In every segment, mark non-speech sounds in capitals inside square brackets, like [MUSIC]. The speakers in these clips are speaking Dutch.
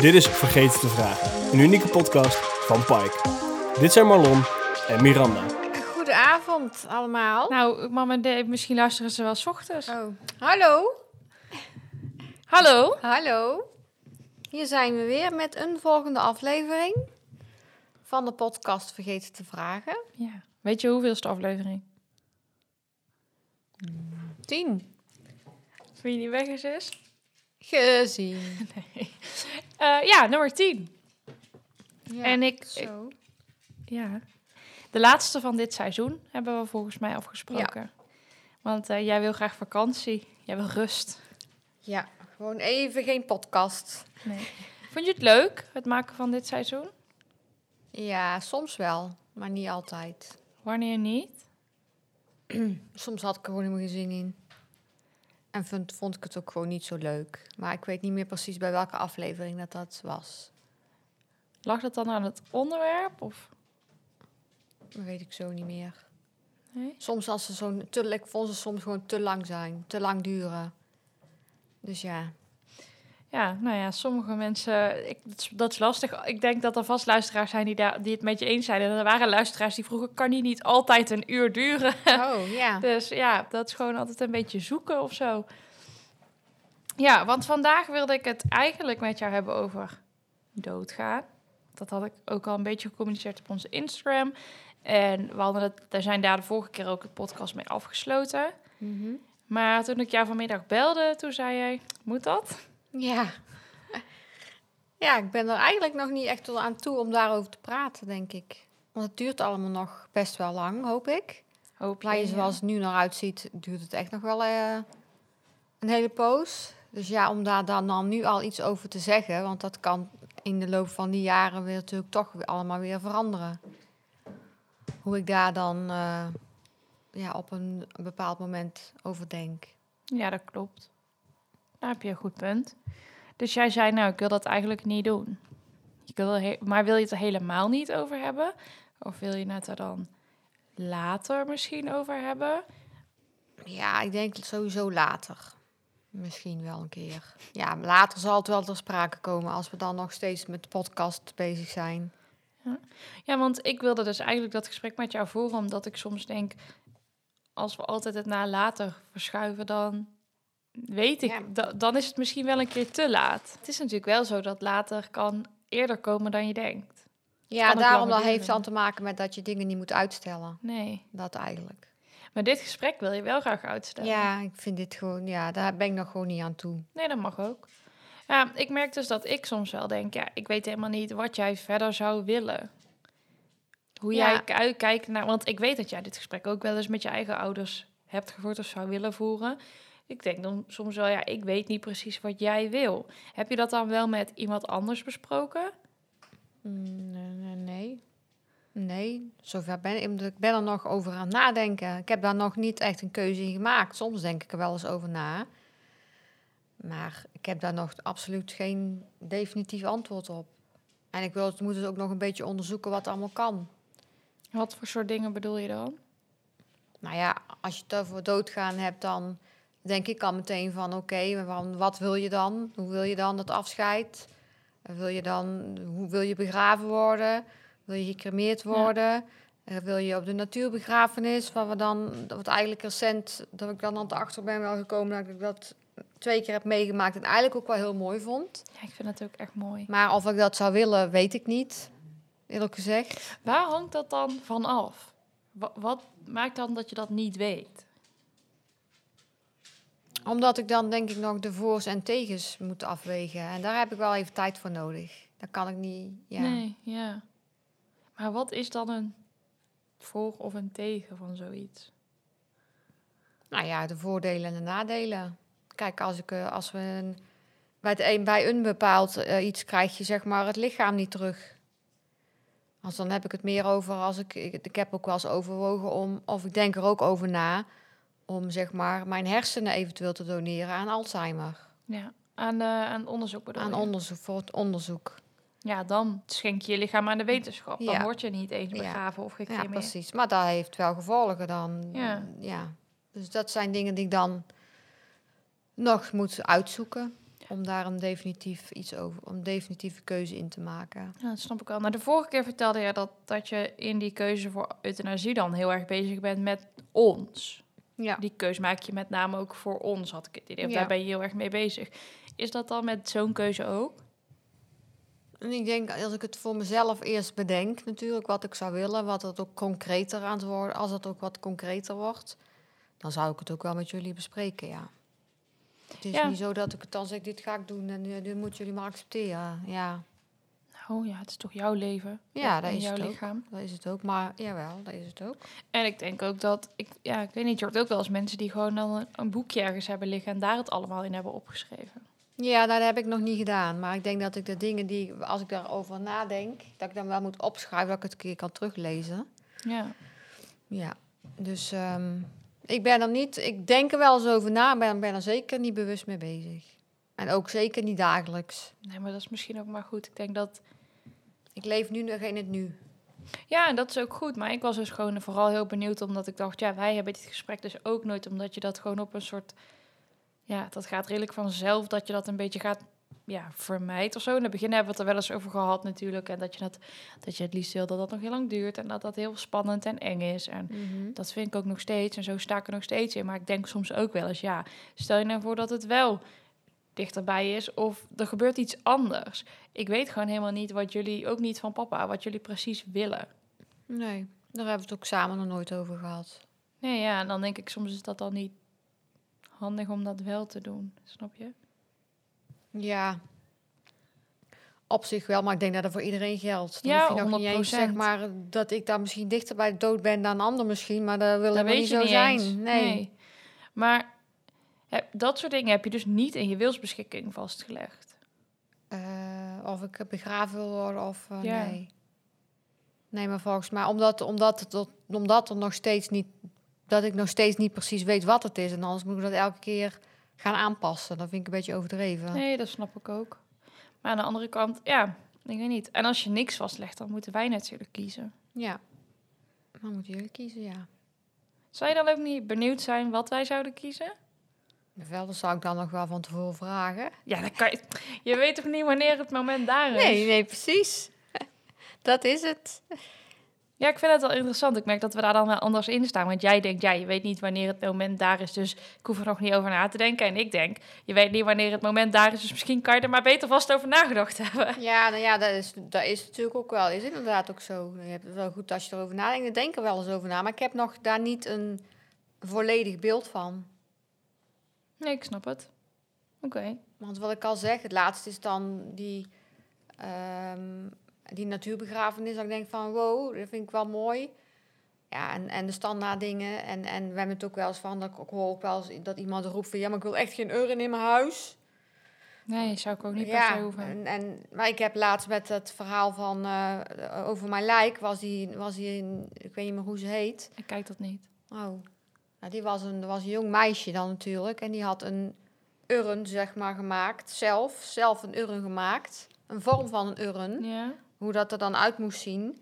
Dit is Vergeten te Vragen, een unieke podcast van Pike. Dit zijn Marlon en Miranda. Goedenavond allemaal. Nou, mama en Dave, misschien luisteren ze wel 's ochtends. Oh. Hallo. Hallo? Hallo. Hier zijn we weer met een volgende aflevering van de podcast Vergeten te Vragen. Ja. Weet je hoeveelste aflevering? Tien. Wie niet weg is, is? Gezien. [LAUGHS] Eh, ja, nummer 10. Ja, En ik- Zo. Ja. De laatste van dit seizoen hebben we volgens mij afgesproken. Want eh, jij wil graag vakantie. Jij wil rust. Ja, gewoon even geen podcast. Nee. Vond je het leuk, het maken van dit seizoen? Ja, soms wel, maar niet altijd. Wanneer niet? [CLEARS THROAT] Soms had ik er gewoon helemaal geen zin in. En vond, vond ik het ook gewoon niet zo leuk. Maar ik weet niet meer precies bij welke aflevering dat dat was. Lag dat dan aan het onderwerp? Of? Dat weet ik zo niet meer. Nee? Soms als ze zo'n ik vond ze soms gewoon te lang zijn, te lang duren. Dus ja, Ja, nou ja, sommige mensen, ik, dat, is, dat is lastig. Ik denk dat er vast luisteraars zijn die, daar, die het met je eens zijn. En er waren luisteraars die vroegen, kan die niet altijd een uur duren? oh [LAUGHS] ja. Dus ja, dat is gewoon altijd een beetje zoeken of zo. Ja, want vandaag wilde ik het eigenlijk met jou hebben over doodgaan. Dat had ik ook al een beetje gecommuniceerd op onze Instagram. En we hadden het, daar zijn daar de vorige keer ook het podcast mee afgesloten. Mhm. Maar toen ik jou vanmiddag belde, toen zei jij, moet dat? Ja. Ja, ik ben er eigenlijk nog niet echt tot aan toe om daarover te praten, denk ik. Want het duurt allemaal nog best wel lang, hoop ik. Hoop Maar je, zoals het nu naar uitziet, duurt het echt nog wel eh, een hele poos. Dus ja, om daar dan, dan nu al iets over te zeggen, want dat kan in de loop van die jaren weer natuurlijk toch weer allemaal weer veranderen. Hoe ik daar dan eh, ja, op een bepaald moment over denk. Ja, dat klopt. Daar heb je een goed punt. Dus jij zei, nou, ik wil dat eigenlijk niet doen. Je wil maar wil je het er helemaal niet over hebben? Of wil je het er dan later misschien over hebben? Ja, ik denk sowieso later. Misschien wel een keer. Ja, later zal het wel ter sprake komen als we dan nog steeds met de podcast bezig zijn. Ja, want ik wilde dus eigenlijk dat gesprek met jou voeren, omdat ik soms denk, als we altijd het naar later verschuiven, dan weet ik, Ja. dan is het misschien wel een keer te laat. Het is natuurlijk wel zo dat later kan eerder komen dan je denkt. Ja, daarom dat heeft duren. dan te maken met dat je dingen niet moet uitstellen. Nee. Dat eigenlijk. Maar dit gesprek wil je wel graag uitstellen. Ja, ik vind dit gewoon, ja, daar ben ik nog gewoon niet aan toe. Nee, dat mag ook. Ja, ik merk dus dat ik soms wel denk, ja, ik weet helemaal niet wat jij verder zou willen. Hoe Ja. jij ki- kijkt naar, want ik weet dat jij dit gesprek ook wel eens met je eigen ouders hebt gevoerd of zou willen voeren. Ik denk dan soms wel, ja, ik weet niet precies wat jij wil. Heb je dat dan wel met iemand anders besproken? Mm, Nee, nee, nee. Nee, zover ben ik. Ik ben er nog over aan het nadenken. Ik heb daar nog niet echt een keuze in gemaakt. Soms denk ik er wel eens over na. Maar ik heb daar nog absoluut geen definitief antwoord op. En ik wil, moet dus ook nog een beetje onderzoeken wat allemaal kan. Wat voor soort dingen bedoel je dan? Nou ja, als je het over doodgaan hebt, dan denk ik al meteen van... oké, van wat wil je dan? Hoe wil je dan dat afscheid? Wil je dan, hoe wil je begraven worden? Wil je gecremeerd worden? Eh, wil je op de natuurbegrafenis? Waar we dan, wat eigenlijk recent, dat ik dan aan het achter ben wel gekomen... dat ik dat twee keer heb meegemaakt en eigenlijk ook wel heel mooi vond. Ja, ik vind het ook echt mooi. Maar of ik dat zou willen, weet ik niet, eerlijk gezegd. Waar hangt dat dan van af? Wa- wat maakt dan dat je dat niet weet? Omdat ik dan denk ik nog de voor's en tegens moet afwegen. En daar heb ik wel even tijd voor nodig. Dat kan ik niet. Ja. Nee, ja. Maar wat is dan een voor of een tegen van zoiets? Nou ja, de voordelen en de nadelen. Kijk, als, ik, eh, als we een, bij, het een, bij een bepaald eh, iets krijg je zeg maar het lichaam niet terug. Als dan heb ik het meer over als ik, ik. Ik heb ook wel eens overwogen om, of ik denk er ook over na, om zeg maar mijn hersenen eventueel te doneren aan Alzheimer. Ja, aan, de, aan onderzoek bedoel Aan je? onderzoek, voor het onderzoek. Ja, dan schenk je je lichaam aan de wetenschap. Dan Ja. word je niet eens Ja. begraven of Ja, gecremeerd. precies. Maar dat heeft wel gevolgen dan. Ja. ja. Dus dat zijn dingen die ik dan nog moet uitzoeken. om daar een definitief iets over, een definitieve keuze in te maken. Ja, dat snap ik wel. Maar de vorige keer vertelde je dat, dat je in die keuze voor euthanasie dan heel erg bezig bent met ons. Ja. Die keuze maak je met name ook voor ons, had ik het idee. Ja. Daar ben je heel erg mee bezig. Is dat dan met zo'n keuze ook? En ik denk, als ik het voor mezelf eerst bedenk, natuurlijk, wat ik zou willen, wat het ook concreter aan het worden, als het ook wat concreter wordt, dan zou ik het ook wel met jullie bespreken, ja. Het is Ja. niet zo dat ik het dan zeg, dit ga ik doen en eh, dit moeten jullie maar accepteren. Ja, Nou ja, het is toch jouw leven? Ja, dat is jouw het ook. lichaam. dat is het ook. Maar jawel, dat is het ook. En ik denk ook dat, ik, ja, ik weet niet, je hoort ook wel eens mensen die gewoon dan een, een boekje ergens hebben liggen en daar het allemaal in hebben opgeschreven. Ja, nou, dat heb ik nog niet gedaan. Maar ik denk dat ik de dingen die, als ik daarover nadenk, dat ik dan wel moet opschrijven, dat ik het een keer kan teruglezen. Ja. Ja, dus ehm, ik ben er niet, ik denk er wel eens over na, maar ben, ben er zeker niet bewust mee bezig. En ook zeker niet dagelijks. Nee, maar dat is misschien ook maar goed. Ik denk dat, Ik leef nu nog in het nu. ja, en dat is ook goed. Maar ik was dus gewoon vooral heel benieuwd, omdat ik dacht, ja, wij hebben dit gesprek dus ook nooit, omdat je dat gewoon op een soort, ja, dat gaat redelijk vanzelf, dat je dat een beetje gaat, ja, vermijdt of zo. In het begin hebben we het er wel eens over gehad natuurlijk, en dat je, dat, dat je het liefst wil dat dat nog heel lang duurt en dat dat heel spannend en eng is. En Dat vind ik ook nog steeds en zo sta ik er nog steeds in. Maar ik denk soms ook wel eens, ja, stel je nou voor dat het wel dichterbij is of er gebeurt iets anders. Ik weet gewoon helemaal niet wat jullie, ook niet van papa, wat jullie precies willen. Nee, daar hebben we het ook samen nog nooit over gehad. Nee, ja, en dan denk ik soms is dat dan niet handig om dat wel te doen, snap je? Ja, op zich wel, maar ik denk dat dat voor iedereen geldt. Dan Ja, hoef je eens, 100%. zeg maar, dat ik daar misschien dichter bij de dood ben dan een ander misschien, maar dat wil Dat weet niet je zo niet zijn. eens. Nee. Maar dat soort dingen heb je dus niet in je wilsbeschikking vastgelegd. Eh, of ik begraven wil worden of eh, Ja. nee. Nee, maar volgens mij, omdat, omdat, tot- omdat er nog steeds niet, dat ik nog steeds niet precies weet wat het is. En anders moet ik dat elke keer gaan aanpassen. Dat vind ik een beetje overdreven. Nee, dat snap ik ook. Maar aan de andere kant, ja, ik weet niet. En als je niks vastlegt, dan moeten wij natuurlijk kiezen. Ja. Dan moeten jullie kiezen, ja. Zou je dan ook niet benieuwd zijn wat wij zouden kiezen? Wel, dat zou ik dan nog wel van tevoren vragen. Ja, dan kan je, je weet toch niet wanneer het moment daar is? Nee, nee, precies. [LAUGHS] dat is het. Ja, ik vind het wel interessant. Ik merk dat we daar dan wel anders in staan. Want jij denkt, ja, je weet niet wanneer het moment daar is, dus ik hoef er nog niet over na te denken. En ik denk, je weet niet wanneer het moment daar is, dus misschien kan je er maar beter vast over nagedacht hebben. Ja, nou ja, dat is, dat is natuurlijk ook wel. Is inderdaad ook zo. Je hebt het wel goed als je erover nadenkt. Ik denk er wel eens over na. Maar ik heb nog daar niet een volledig beeld van. Nee, ik snap het. Oké. Want wat ik al zeg, het laatste is dan die, ehm, die natuurbegrafenis. Dat ik denk van, wow, dat vind ik wel mooi. Ja, en, en de standaard dingen. En, en we hebben het ook wel eens van, dat ik ook hoor ook wel eens dat iemand roept van... Ja, maar ik wil echt geen urn in mijn huis. Nee, zou ik ook niet per ja, se hoeven. En, en, maar ik heb laatst met het verhaal van eh, over mijn lijk, was die, was die in, ik weet niet meer hoe ze heet. Ik kijk dat niet. Oh, nou, die was een, was een jong meisje dan natuurlijk. En die had een urn, zeg maar, gemaakt. Zelf, zelf een urn gemaakt. Een vorm van een urn. Ja? Hoe dat er dan uit moest zien.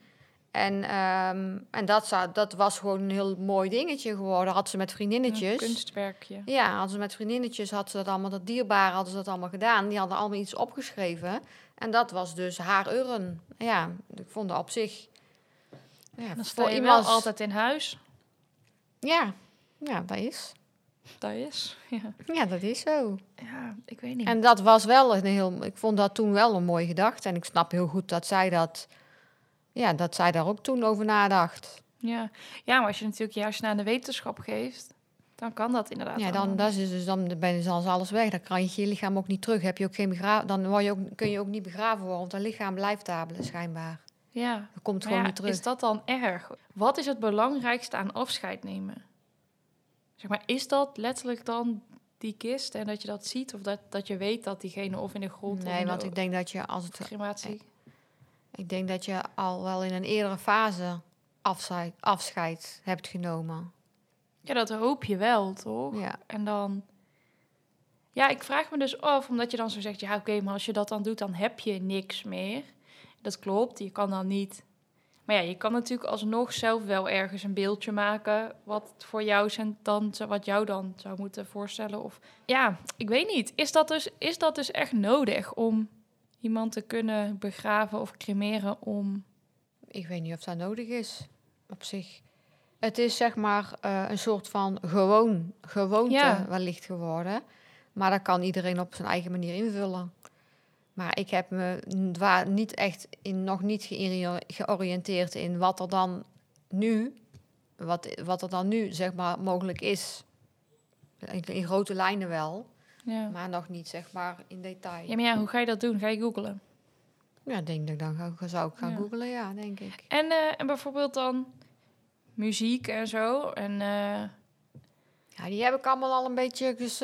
En, ehm, en dat, zou, dat was gewoon een heel mooi dingetje geworden. Had ze met Een vriendinnetjes. kunstwerkje. Ja, hadden ze met vriendinnetjes, had ze dat allemaal, dat dierbare hadden ze dat allemaal gedaan. Die hadden allemaal iets opgeschreven. En dat was dus haar urn. Ja, ik vond dat op zich... Ja, Dan je wel altijd in huis. Ja, ja, dat is. Dat is. Ja. Ja, dat is zo. ja, ik weet niet. En dat was wel een heel... Ik vond dat toen wel een mooie gedachte. En ik snap heel goed dat zij dat... Ja, dat zij daar ook toen over nadacht. Ja. ja, maar als je natuurlijk hersenen aan de wetenschap geeft, dan kan dat inderdaad. Ja, dan, dat is dus, dan ben je dan alles weg. Dan kan je je lichaam ook niet terug. Heb je ook geen dan word je ook, kun je ook niet begraven worden. Want dat lichaam blijft daar schijnbaar. Ja. Dat komt gewoon ja, niet terug. is dat dan erg? Wat is het belangrijkste aan afscheid nemen? Zeg maar, is dat letterlijk dan die kist en dat je dat ziet? Of dat, dat je weet dat diegene of in de grond Nee, want ik denk dat je als het, crematie... ik denk dat je al wel in een eerdere fase afscheid, afscheid hebt genomen. Ja, dat hoop je wel, toch? Ja. En dan... Ja, ik vraag me dus af, omdat je dan zo zegt... Ja, oké, maar als je dat dan doet, dan heb je niks meer. Dat klopt, je kan dan niet... Maar ja, je kan natuurlijk alsnog zelf wel ergens een beeldje maken wat voor jou zijn dan wat jou dan zou moeten voorstellen. Of ja, ik weet niet. Is dat dus, is dat dus echt nodig om iemand te kunnen begraven of cremeren om. Ik weet niet of dat nodig is op zich. Het is zeg maar eh, een soort van gewoon, gewoonte Ja. wellicht geworden. Maar dat kan iedereen op zijn eigen manier invullen. Maar ik heb me niet echt in, nog niet georiënteerd in wat er dan nu, wat, wat er dan nu zeg maar mogelijk is. In, in grote lijnen wel, Ja. maar nog niet zeg maar in detail. ja, maar ja, hoe ga je dat doen? Ga je googlen? Ja, denk dat ik dan ga, zou ik gaan Ja. googlen, ja, denk ik. En, eh, en bijvoorbeeld dan muziek en zo. En eh, Ja, die heb ik allemaal al een beetje, dus,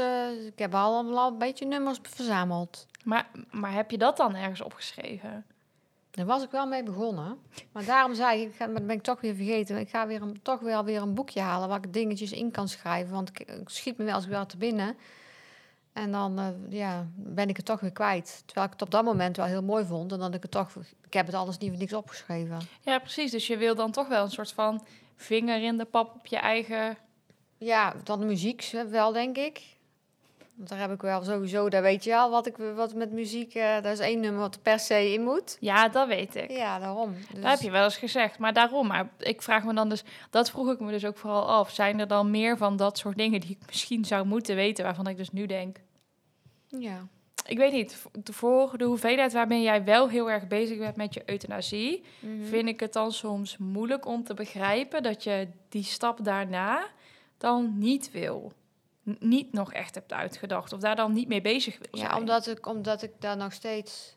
ik heb allemaal al een beetje nummers verzameld. Maar, maar heb je dat dan ergens opgeschreven? Daar was ik wel mee begonnen. Maar daarom zei ik, ik ga, maar dat ben ik toch weer vergeten. Ik ga weer een, toch weer weer een boekje halen waar ik dingetjes in kan schrijven. Want ik, ik schiet me wel eens wel te binnen. En dan eh, ja, ben ik het toch weer kwijt. Terwijl ik het op dat moment wel heel mooi vond. En dat ik het toch, ik heb het alles niet voor niks opgeschreven. Ja, precies. Dus je wil dan toch wel een soort van vinger in de pap op je eigen. Ja, dan de muziek wel, denk ik. Want daar heb ik wel sowieso, daar weet je al wat ik wat met muziek. eh dat is één nummer wat er per se in moet. Ja, dat weet ik. Ja, daarom. Dus, Dat heb je wel eens gezegd. Maar daarom, maar ik vraag me dan dus, dat vroeg ik me dus ook vooral af. Zijn er dan meer van dat soort dingen die ik misschien zou moeten weten, waarvan ik dus nu denk, Ja. ik weet niet, voor de hoeveelheid waarmee jij wel heel erg bezig bent met je euthanasie, Mhm. vind ik het dan soms moeilijk om te begrijpen dat je die stap daarna dan niet wil. Niet nog echt hebt uitgedacht of daar dan niet mee bezig wil zijn. Ja, omdat ik, omdat ik daar nog steeds.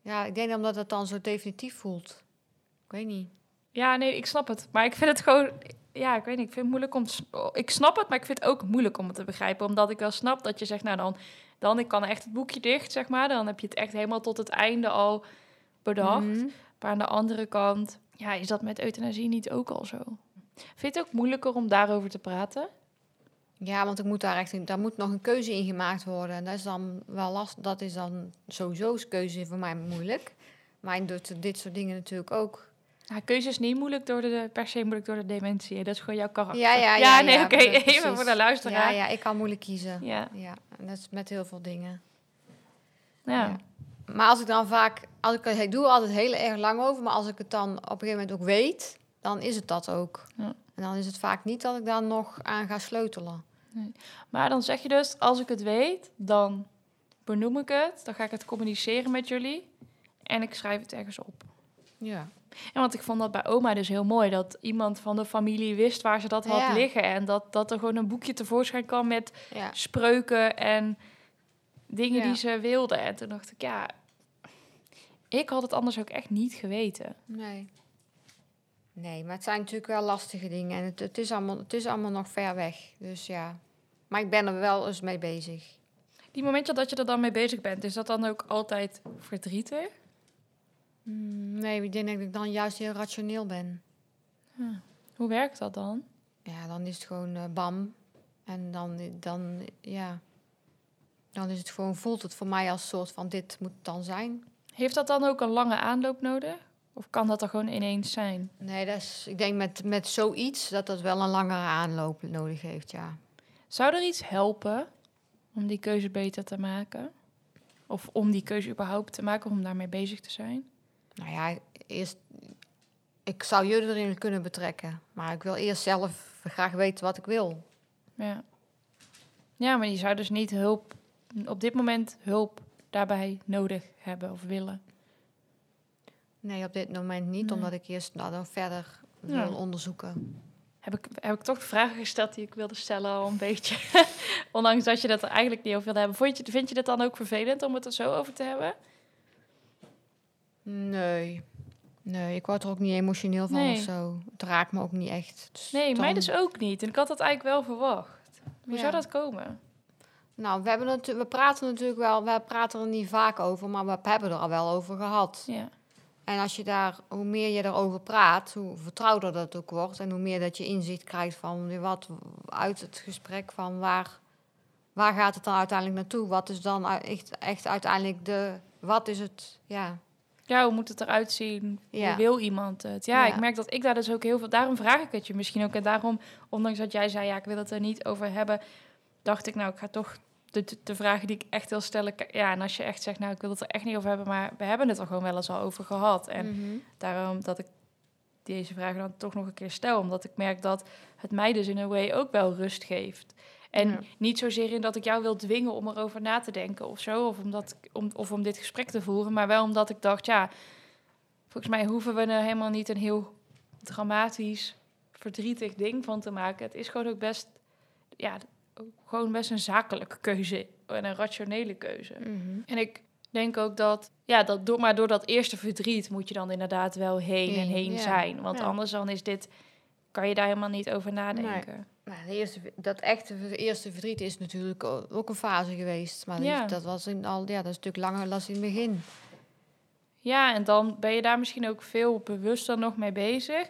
Ja, ik denk omdat het dan zo definitief voelt. Ik weet niet. Ja, nee, ik snap het. Maar ik vind het gewoon... Ja, ik weet niet. Ik vind het moeilijk om... Ik snap het, maar ik vind het ook moeilijk om het te begrijpen. Omdat ik wel snap dat je zegt... Nou, dan, dan ik kan echt het boekje dicht, zeg maar. Dan heb je het echt helemaal tot het einde al bedacht. Mhm. Maar aan de andere kant... Ja, is dat met euthanasie niet ook al zo? Vind je het ook moeilijker om daarover te praten? Ja, want ik moet daar echt, daar moet nog een keuze in gemaakt worden. En dat is dan wel last. Dat is dan sowieso keuze voor mij moeilijk. Maar ik doe dit soort dingen natuurlijk ook. Ja, keuze is niet moeilijk door de, per se moeilijk door de dementie. Dat is gewoon jouw karakter. Ja, ja, ja. nee, ja, oké. [LAUGHS] Even voor de luisteraar. Ja, ja, ik kan moeilijk kiezen. Ja. Ja, en dat is met heel veel dingen. Ja. Maar als ik dan vaak, als ik, ik doe altijd heel erg lang over, maar als ik het dan op een gegeven moment ook weet, dan is het dat ook. Ja. En dan is het vaak niet dat ik daar nog aan ga sleutelen. Maar dan zeg je dus, als ik het weet, dan benoem ik het. Dan ga ik het communiceren met jullie. En ik schrijf het ergens op. Ja. En want ik vond dat bij oma dus heel mooi. Dat iemand van de familie wist waar ze dat had Ja. liggen. En dat, dat er gewoon een boekje tevoorschijn kwam met Ja. spreuken en dingen Ja. die ze wilde. En toen dacht ik, ja, ik had het anders ook echt niet geweten. Nee. Nee, maar het zijn natuurlijk wel lastige dingen. En het, het, is allemaal, het is allemaal nog ver weg. Dus ja. Maar ik ben er wel eens mee bezig. Die momentje dat je er dan mee bezig bent, is dat dan ook altijd verdrietig? Hmm, nee, ik denk dat ik dan juist heel rationeel ben. Hoe werkt dat dan? Ja, dan is het gewoon eh, bam. En dan, dan, ja. Dan is het gewoon, voelt het voor mij als soort van dit moet dan zijn. Heeft dat dan ook een lange aanloop nodig? Of kan dat er gewoon ineens zijn? Nee, dat is, ik denk met, met zoiets dat dat wel een langere aanloop nodig heeft, ja. Zou er iets helpen om die keuze beter te maken? Of om die keuze überhaupt te maken, om daarmee bezig te zijn? Nou ja, eerst, ik zou jullie erin kunnen betrekken. Maar ik wil eerst zelf graag weten wat ik wil. Ja. Ja, maar je zou dus niet hulp, op dit moment hulp daarbij nodig hebben of willen. Nee, op dit moment niet, Nee. omdat ik eerst nou, dan verder Ja. wil onderzoeken. Heb ik, heb ik toch de vragen gesteld die ik wilde stellen al een beetje. [LAUGHS] Ondanks dat je dat er eigenlijk niet over wilde hebben. Vond je, vind je dit dan ook vervelend om het er zo over te hebben? Nee. Nee, ik word er ook niet emotioneel van Nee. of zo. Het raakt me ook niet echt. Dus Nee, mij dus ook niet. En ik had dat eigenlijk wel verwacht. Hoe Ja. zou dat komen? Nou, we, hebben het, we praten natuurlijk wel, we praten er niet vaak over, maar we hebben er al wel over gehad. Ja. En als je daar, hoe meer je erover praat, hoe vertrouwder dat ook wordt. En hoe meer dat je inzicht krijgt van wat uit het gesprek van waar, waar gaat het dan uiteindelijk naartoe? Wat is dan echt, echt uiteindelijk de, wat is het, ja. Ja, Ja, hoe moet het eruit zien? Ja. Hoe wil iemand het? Ja, Ja. ik merk dat ik daar dus ook heel veel... Daarom vraag ik het je misschien ook. En daarom, ondanks dat jij zei, ja, ik wil het er niet over hebben... dacht ik, nou, ik ga toch de, de, vragen die ik echt wil stellen... Ja, en als je echt zegt, nou, ik wil het er echt niet over hebben... maar we hebben het er gewoon wel eens al over gehad. En Mhm. daarom dat ik deze vragen dan toch nog een keer stel. Omdat ik merk dat het mij dus in een way ook wel rust geeft. En Ja. niet zozeer in dat ik jou wil dwingen om erover na te denken of zo. Of, omdat, om, of om dit gesprek te voeren. Maar wel omdat ik dacht, ja, volgens mij hoeven we er helemaal niet een heel dramatisch, verdrietig ding van te maken. Het is gewoon ook best, ja, gewoon best een zakelijke keuze en een rationele keuze. Mhm. En ik denk ook dat, ja, dat door, maar door dat eerste verdriet moet je dan inderdaad wel heen en Heen, ja. zijn. Want Ja. anders dan is dit, kan je daar helemaal niet over nadenken. Nou, de eerste, dat echte eerste verdriet is natuurlijk ook een fase geweest. Maar Ja. dat, dat was in al, ja, dat is natuurlijk langer dan in het begin. Ja, en dan ben je daar misschien ook veel bewuster nog mee bezig.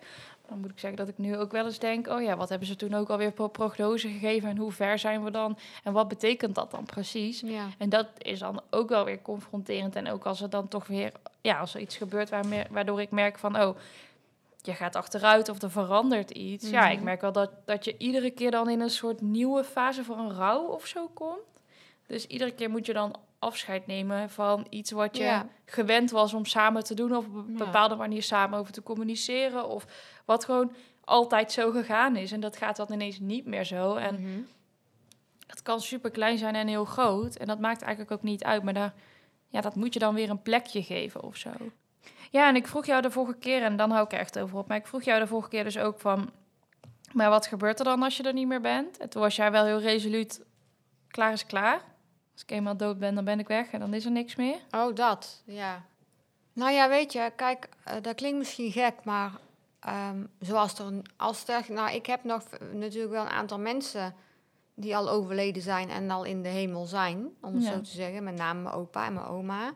Dan moet ik zeggen dat ik nu ook wel eens denk... oh ja, wat hebben ze toen ook alweer voor prognose gegeven... en hoe ver zijn we dan en wat betekent dat dan precies? Ja. En dat is dan ook wel weer confronterend. En ook als er dan toch weer... ja, als er iets gebeurt waardoor ik merk van... oh, je gaat achteruit of er verandert iets. Ja, ik Mhm. merk wel dat, dat je iedere keer dan in een soort nieuwe fase van een rouw of zo komt. Dus iedere keer moet je dan afscheid nemen van iets wat je Ja. gewend was om samen te doen... of op een bepaalde manier samen over te communiceren... of wat gewoon altijd zo gegaan is. En dat gaat dan ineens niet meer zo. En Mhm. het kan super klein zijn en heel groot. En dat maakt eigenlijk ook niet uit. Maar daar, ja, dat moet je dan weer een plekje geven of zo. Ja, en ik vroeg jou de vorige keer, en dan hou ik er echt over op. Maar ik vroeg jou de vorige keer dus ook van. Maar wat gebeurt er dan als je er niet meer bent? En toen was jij wel heel resoluut. Klaar is klaar. Als ik eenmaal dood ben, dan ben ik weg en dan is er niks meer. Oh, dat, ja. Nou ja, weet je, kijk, eh, dat klinkt misschien gek, maar ehm, zoals er, een- als er, nou, ik heb nog natuurlijk wel een aantal mensen die al overleden zijn en al in de hemel zijn, om het Ja. zo te zeggen, met name mijn opa en mijn oma.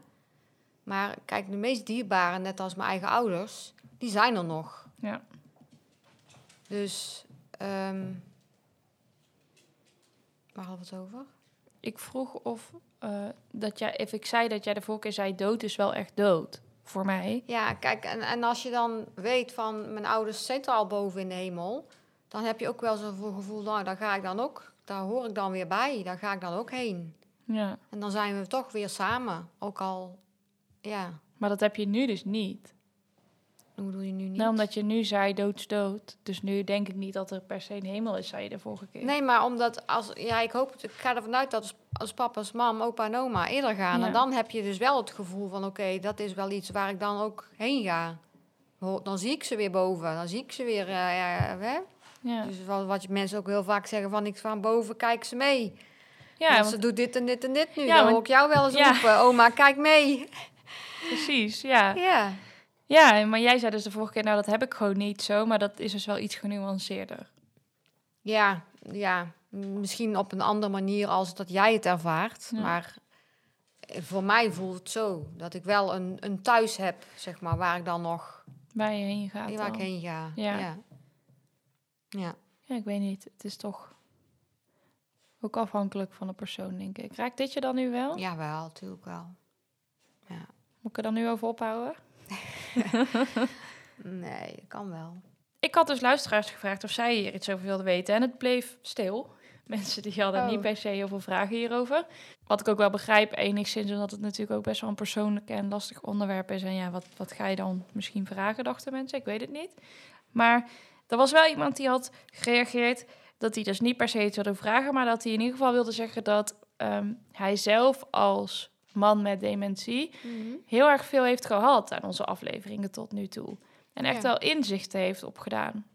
Maar kijk, de meest dierbare, net als mijn eigen ouders, die zijn er nog. Ja. Dus, ehm waar hadden we het over? Ik vroeg of eh, dat jij, of ik zei dat jij de vorige keer zei: dood is wel echt dood. Voor mij. Ja, kijk, en, en als je dan weet van mijn ouders zitten al boven in de hemel, dan heb je ook wel zo'n gevoel, nou, daar ga ik dan ook, daar hoor ik dan weer bij, daar ga ik dan ook heen. Ja. En dan zijn we toch weer samen, ook al, ja, Maar dat heb je nu dus niet. Hoe doe je nu niet? Nou, omdat je nu zei dood is dood. Dus nu denk ik niet dat er per se een hemel is, zei je de vorige keer. Nee, maar omdat als, ja, ik hoop, ik ga ervan uit dat als, als papa, als mam, opa en oma eerder gaan, Ja. en dan heb je dus wel het gevoel van, oké, dat is wel iets waar ik dan ook heen ga. Dan zie ik ze weer boven, dan zie ik ze weer, eh, ja, hè? Ja, Dus wat, wat mensen ook heel vaak zeggen van ik van boven kijk ze mee. ja Want want- ze doet dit en dit en dit nu. Ja, dan hoor ik jou wel eens Ja. roepen. Oma, kijk mee. [LAUGHS] precies. Ja. Ja. Ja, maar jij zei dus de vorige keer, nou dat heb ik gewoon niet zo. Maar dat is dus wel iets genuanceerder. Ja, ja. Misschien op een andere manier als dat jij het ervaart. Ja. Maar eh, voor mij voelt het zo. Dat ik wel een, een thuis heb, zeg maar, waar ik dan nog Waar je heen gaat waar ik heen ga. Ja. Ja. ja. Ja, ik weet niet. Het is toch ook afhankelijk van de persoon, denk ik. Raakt dit je dan nu wel? Ja, wel, natuurlijk wel. Moet ik er dan nu over ophouden? [LAUGHS] Nee, dat kan wel. Ik had dus luisteraars gevraagd of zij hier iets over wilden weten. En het bleef stil. [LAUGHS] Mensen die hadden Oh. niet per se heel veel vragen hierover. Wat ik ook wel begrijp, enigszins, omdat het natuurlijk ook best wel een persoonlijk en lastig onderwerp is. En ja, wat, wat ga je dan misschien vragen, dachten mensen? Ik weet het niet. Maar er was wel iemand die had gereageerd dat hij dus niet per se iets wilde vragen, maar dat hij in ieder geval wilde zeggen dat ehm, hij zelf als man met dementie heel erg veel heeft gehad aan onze afleveringen tot nu toe. En echt Ja. wel inzichten heeft opgedaan.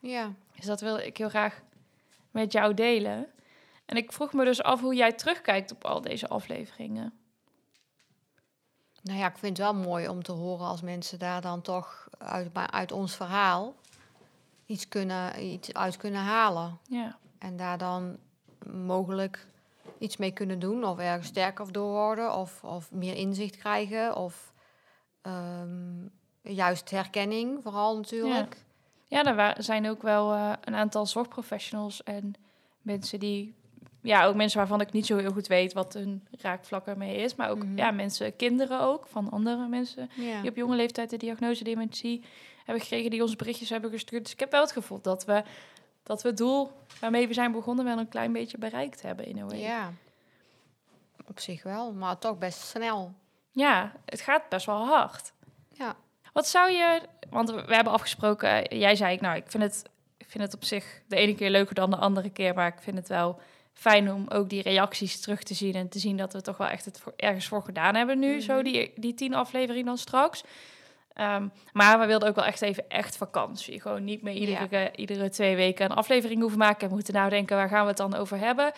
Ja. Dus dat wil ik heel graag met jou delen. En ik vroeg me dus af hoe jij terugkijkt op al deze afleveringen. Nou ja, ik vind het wel mooi om te horen als mensen daar dan toch uit, uit ons verhaal iets, kunnen, iets uit kunnen halen. Ja, En daar dan mogelijk iets mee kunnen doen. Of ergens sterker door worden. Of, of meer inzicht krijgen. Of ehm, juist herkenning vooral natuurlijk. ja er wa- zijn ook wel eh, een aantal zorgprofessionals en mensen die ja, ook mensen waarvan ik niet zo heel goed weet wat hun raakvlak ermee is. Maar ook Mhm. ja, mensen, kinderen ook, van andere mensen Ja. die op jonge leeftijd de diagnose dementie hebben gekregen, die ons berichtjes hebben gestuurd. Dus ik heb wel het gevoel dat we, dat we het doel waarmee we zijn begonnen wel een klein beetje bereikt hebben in een way. ja. Op zich wel, maar toch best snel. Ja, het gaat best wel hard. Ja. Wat zou je, want we hebben afgesproken, jij zei ik, nou, ik vind het, ik vind het op zich de ene keer leuker dan de andere keer, maar ik vind het wel fijn om ook die reacties terug te zien en te zien dat we toch wel echt het voor, ergens voor gedaan hebben nu, zo Mhm. die, die tien afleveringen dan straks. Ehm, maar we wilden ook wel echt even echt vakantie. Gewoon niet meer iedere, iedere twee weken een aflevering hoeven maken en moeten nadenken waar gaan we het dan over hebben.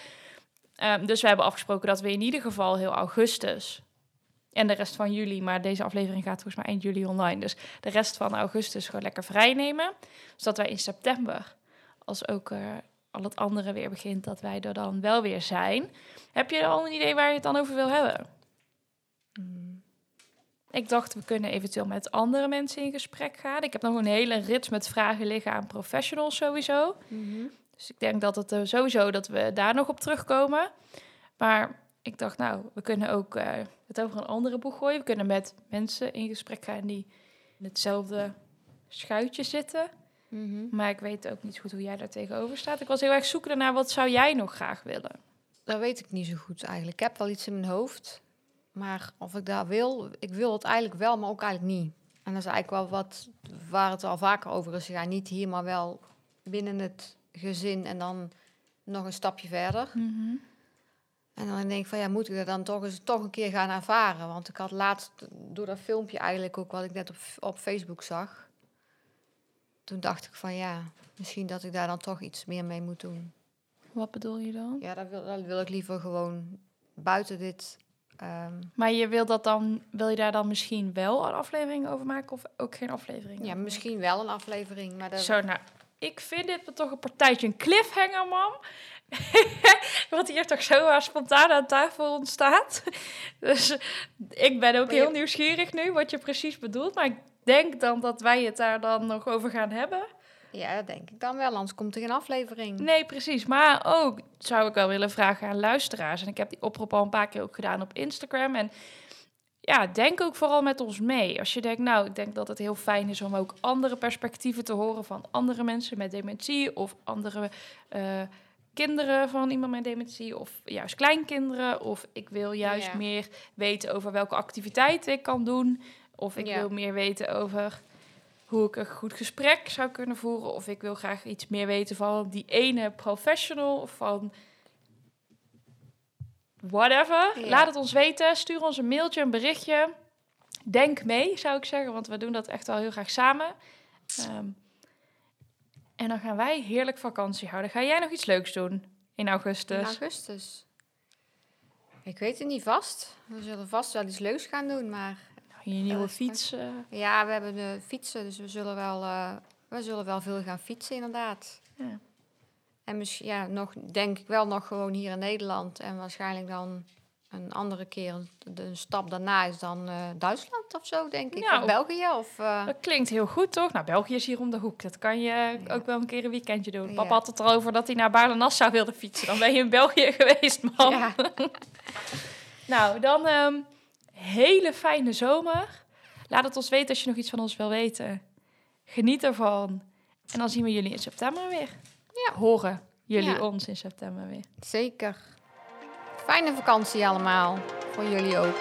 Ehm, dus we hebben afgesproken dat we in ieder geval heel augustus en de rest van juli, maar deze aflevering gaat volgens mij eind juli online. Dus de rest van augustus gewoon lekker vrij nemen. Zodat wij in september, als ook eh, al het andere weer begint, dat wij er dan wel weer zijn. Heb je al een idee waar je het dan over wil hebben? Mm. Ik dacht, we kunnen eventueel met andere mensen in gesprek gaan. Ik heb nog een hele rits met vragen liggen aan professionals sowieso. Mhm. Dus ik denk dat het eh, sowieso dat we daar nog op terugkomen. Maar ik dacht, nou, we kunnen ook eh, het over een andere boeg gooien. We kunnen met mensen in gesprek gaan die in hetzelfde schuitje zitten. Mhm. Maar ik weet ook niet goed hoe jij daar tegenover staat. Ik was heel erg zoekende naar wat zou jij nog graag willen? Dat weet ik niet zo goed eigenlijk. Ik heb wel iets in mijn hoofd. Maar of ik daar wil, ik wil het eigenlijk wel, maar ook eigenlijk niet. En dat is eigenlijk wel wat waar het al vaker over is gegaan. Niet hier, maar wel binnen het gezin en dan nog een stapje verder. En dan denk ik van ja, moet ik dat dan toch eens toch een keer gaan ervaren? Want ik had laatst door dat filmpje eigenlijk ook wat ik net op, op Facebook zag. Toen dacht ik van ja, misschien dat ik daar dan toch iets meer mee moet doen. Wat bedoel je dan? Ja, daar wil, daar wil ik liever gewoon buiten dit. Ehm, Maar je wil dat dan, wil je daar dan misschien wel een aflevering over maken of ook geen aflevering? ja, misschien wel een aflevering, maar dat, Zo, nou, ik vind dit toch een partijtje een cliffhanger, mam. [LAUGHS] Wat hier toch zo spontaan aan tafel ontstaat. [LAUGHS] Dus ik ben ook je- heel nieuwsgierig nu wat je precies bedoelt. Maar ik denk dan dat wij het daar dan nog over gaan hebben. Ja, dat denk ik dan wel, anders komt er geen aflevering. Nee, precies. Maar ook zou ik wel willen vragen aan luisteraars. En ik heb die oproep al een paar keer ook gedaan op Instagram. En ja, denk ook vooral met ons mee. Als je denkt, nou, ik denk dat het heel fijn is om ook andere perspectieven te horen van andere mensen met dementie of andere eh, kinderen van iemand met dementie of juist kleinkinderen. Of ik wil juist Ja. meer weten over welke activiteiten ik kan doen. Of ik Ja. wil meer weten over hoe ik een goed gesprek zou kunnen voeren. Of ik wil graag iets meer weten van die ene professional of van whatever. Ja. Laat het ons weten. Stuur ons een mailtje, een berichtje. Denk mee, zou ik zeggen, want we doen dat echt wel heel graag samen. Ehm, en dan gaan wij heerlijk vakantie houden. Ga jij nog iets leuks doen in augustus? In augustus. Ik weet het niet vast. We zullen vast wel iets leuks gaan doen, maar Je nieuwe dat is fiets. eh, ja, we hebben de fietsen, dus we zullen wel, eh, we zullen wel veel gaan fietsen inderdaad. Ja. En misschien, ja, nog, denk ik wel nog gewoon hier in Nederland. En waarschijnlijk dan een andere keer, de, een stap daarna is dan eh, Duitsland of zo, denk ik. Nou. of België of... Dat klinkt heel goed, toch? Nou, België is hier om de hoek. Dat kan je Ja. ook wel een keer een weekendje doen. Ja. Papa had het erover dat hij naar Baarle-Nassau wilde fietsen. Dan ben je in België [LAUGHS] geweest, man. ja. [LAUGHS] Nou, dan ehm hele fijne zomer. Laat het ons weten als je nog iets van ons wil weten. Geniet ervan. En dan zien we jullie in september weer. Ja. Horen jullie Ja. ons in september weer. Zeker. Fijne vakantie allemaal. Voor jullie ook.